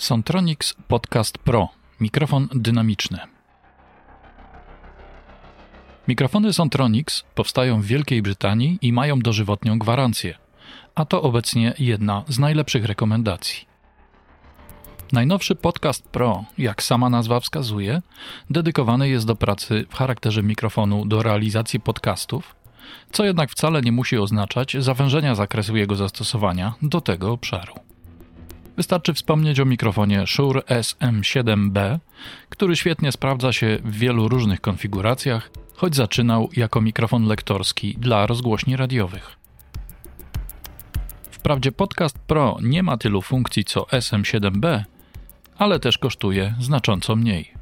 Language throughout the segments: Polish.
Sontronics Podcast Pro. Mikrofon dynamiczny. Mikrofony Sontronics powstają w Wielkiej Brytanii i mają dożywotnią gwarancję, a to obecnie jedna z najlepszych rekomendacji. Najnowszy Podcast Pro, jak sama nazwa wskazuje, dedykowany jest do pracy w charakterze mikrofonu do realizacji podcastów, co jednak wcale nie musi oznaczać zawężenia zakresu jego zastosowania do tego obszaru. Wystarczy wspomnieć o mikrofonie Shure SM7B, który świetnie sprawdza się w wielu różnych konfiguracjach, choć zaczynał jako mikrofon lektorski dla rozgłośni radiowych. Wprawdzie Podcast Pro nie ma tylu funkcji co SM7B, ale też kosztuje znacząco mniej.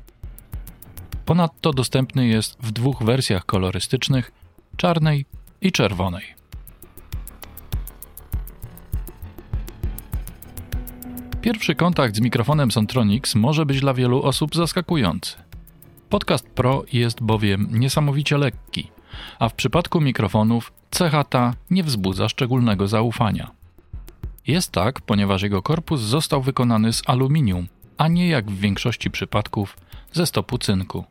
Ponadto dostępny jest w dwóch wersjach kolorystycznych czarnej i czerwonej. Pierwszy kontakt z mikrofonem Sontronics może być dla wielu osób zaskakujący. Podcast Pro jest bowiem niesamowicie lekki, a w przypadku mikrofonów cecha ta nie wzbudza szczególnego zaufania. Jest tak, ponieważ jego korpus został wykonany z aluminium, a nie jak w większości przypadków ze stopu cynku.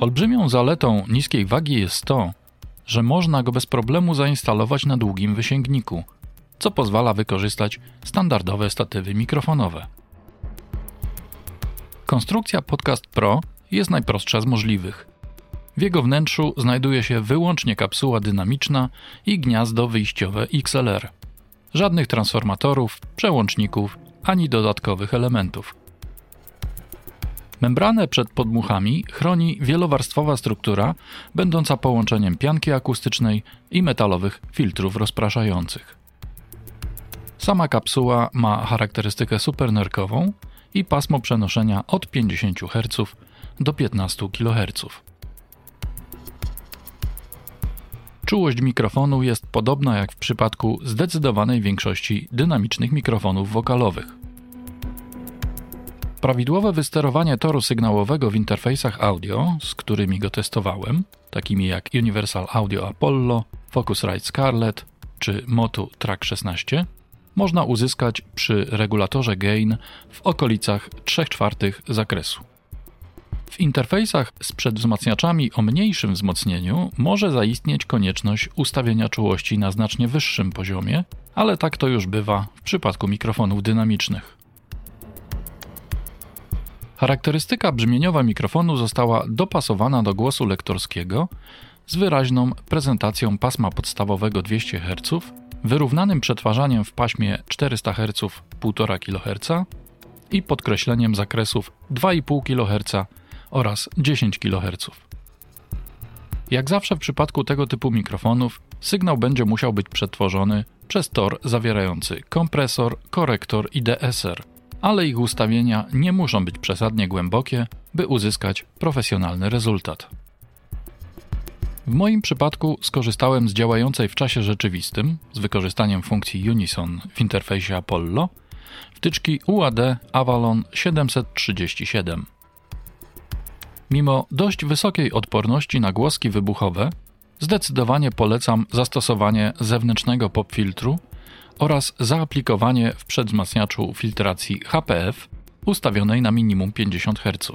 Olbrzymią zaletą niskiej wagi jest to, że można go bez problemu zainstalować na długim wysięgniku – co pozwala wykorzystać standardowe statywy mikrofonowe. Konstrukcja Podcast Pro jest najprostsza z możliwych. W jego wnętrzu znajduje się wyłącznie kapsuła dynamiczna i gniazdo wyjściowe XLR. Żadnych transformatorów, przełączników ani dodatkowych elementów. Membranę przed podmuchami chroni wielowarstwowa struktura, będąca połączeniem pianki akustycznej i metalowych filtrów rozpraszających. Sama kapsuła ma charakterystykę supernerkową i pasmo przenoszenia od 50 Hz do 15 kHz. Czułość mikrofonu jest podobna jak w przypadku zdecydowanej większości dynamicznych mikrofonów wokalowych. Prawidłowe wysterowanie toru sygnałowego w interfejsach audio, z którymi go testowałem, takimi jak Universal Audio Apollo, Focusrite Scarlett czy Motu Track 16, można uzyskać przy regulatorze gain w okolicach 3 czwartych zakresu. W interfejsach z przedwzmacniaczami o mniejszym wzmocnieniu może zaistnieć konieczność ustawienia czułości na znacznie wyższym poziomie, ale tak to już bywa w przypadku mikrofonów dynamicznych. Charakterystyka brzmieniowa mikrofonu została dopasowana do głosu lektorskiego z wyraźną prezentacją pasma podstawowego 200 Hz wyrównanym przetwarzaniem w paśmie 400 Hz 1,5 kHz i podkreśleniem zakresów 2,5 kHz oraz 10 kHz. Jak zawsze w przypadku tego typu mikrofonów, sygnał będzie musiał być przetworzony przez tor zawierający kompresor, korektor i DSR, ale ich ustawienia nie muszą być przesadnie głębokie, by uzyskać profesjonalny rezultat. W moim przypadku skorzystałem z działającej w czasie rzeczywistym, z wykorzystaniem funkcji Unison w interfejsie Apollo, wtyczki UAD Avalon 737. Mimo dość wysokiej odporności na głoski wybuchowe, zdecydowanie polecam zastosowanie zewnętrznego popfiltru oraz zaaplikowanie w przedwzmacniaczu filtracji HPF ustawionej na minimum 50 Hz.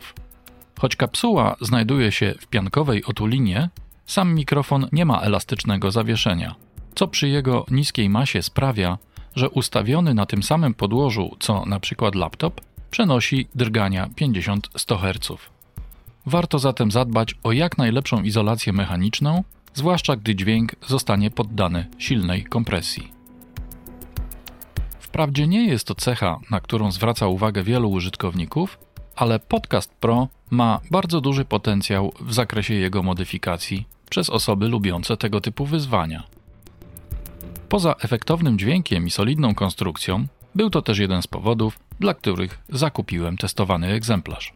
Choć kapsuła znajduje się w piankowej otulinie, sam mikrofon nie ma elastycznego zawieszenia, co przy jego niskiej masie sprawia, że ustawiony na tym samym podłożu co na przykład laptop przenosi drgania 50-100 Hz. Warto zatem zadbać o jak najlepszą izolację mechaniczną, zwłaszcza gdy dźwięk zostanie poddany silnej kompresji. Wprawdzie nie jest to cecha, na którą zwraca uwagę wielu użytkowników, ale Podcast Pro ma bardzo duży potencjał w zakresie jego modyfikacji przez osoby lubiące tego typu wyzwania. Poza efektownym dźwiękiem i solidną konstrukcją, był to też jeden z powodów, dla których zakupiłem testowany egzemplarz.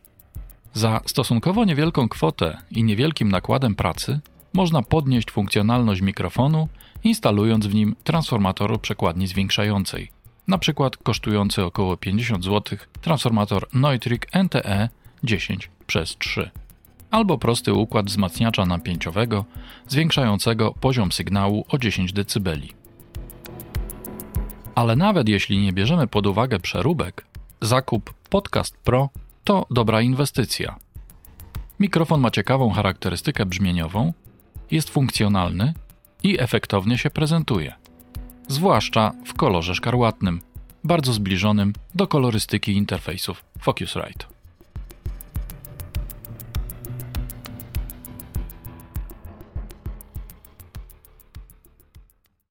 Za stosunkowo niewielką kwotę i niewielkim nakładem pracy można podnieść funkcjonalność mikrofonu, instalując w nim transformator przekładni zwiększającej, na przykład kosztujący około 50 zł transformator Neutrik NTE 10 przez 3 albo prosty układ wzmacniacza napięciowego zwiększającego poziom sygnału o 10 dB. Ale nawet jeśli nie bierzemy pod uwagę przeróbek, zakup Podcast Pro to dobra inwestycja. Mikrofon ma ciekawą charakterystykę brzmieniową, jest funkcjonalny i efektownie się prezentuje, zwłaszcza w kolorze szkarłatnym, bardzo zbliżonym do kolorystyki interfejsów Focusrite.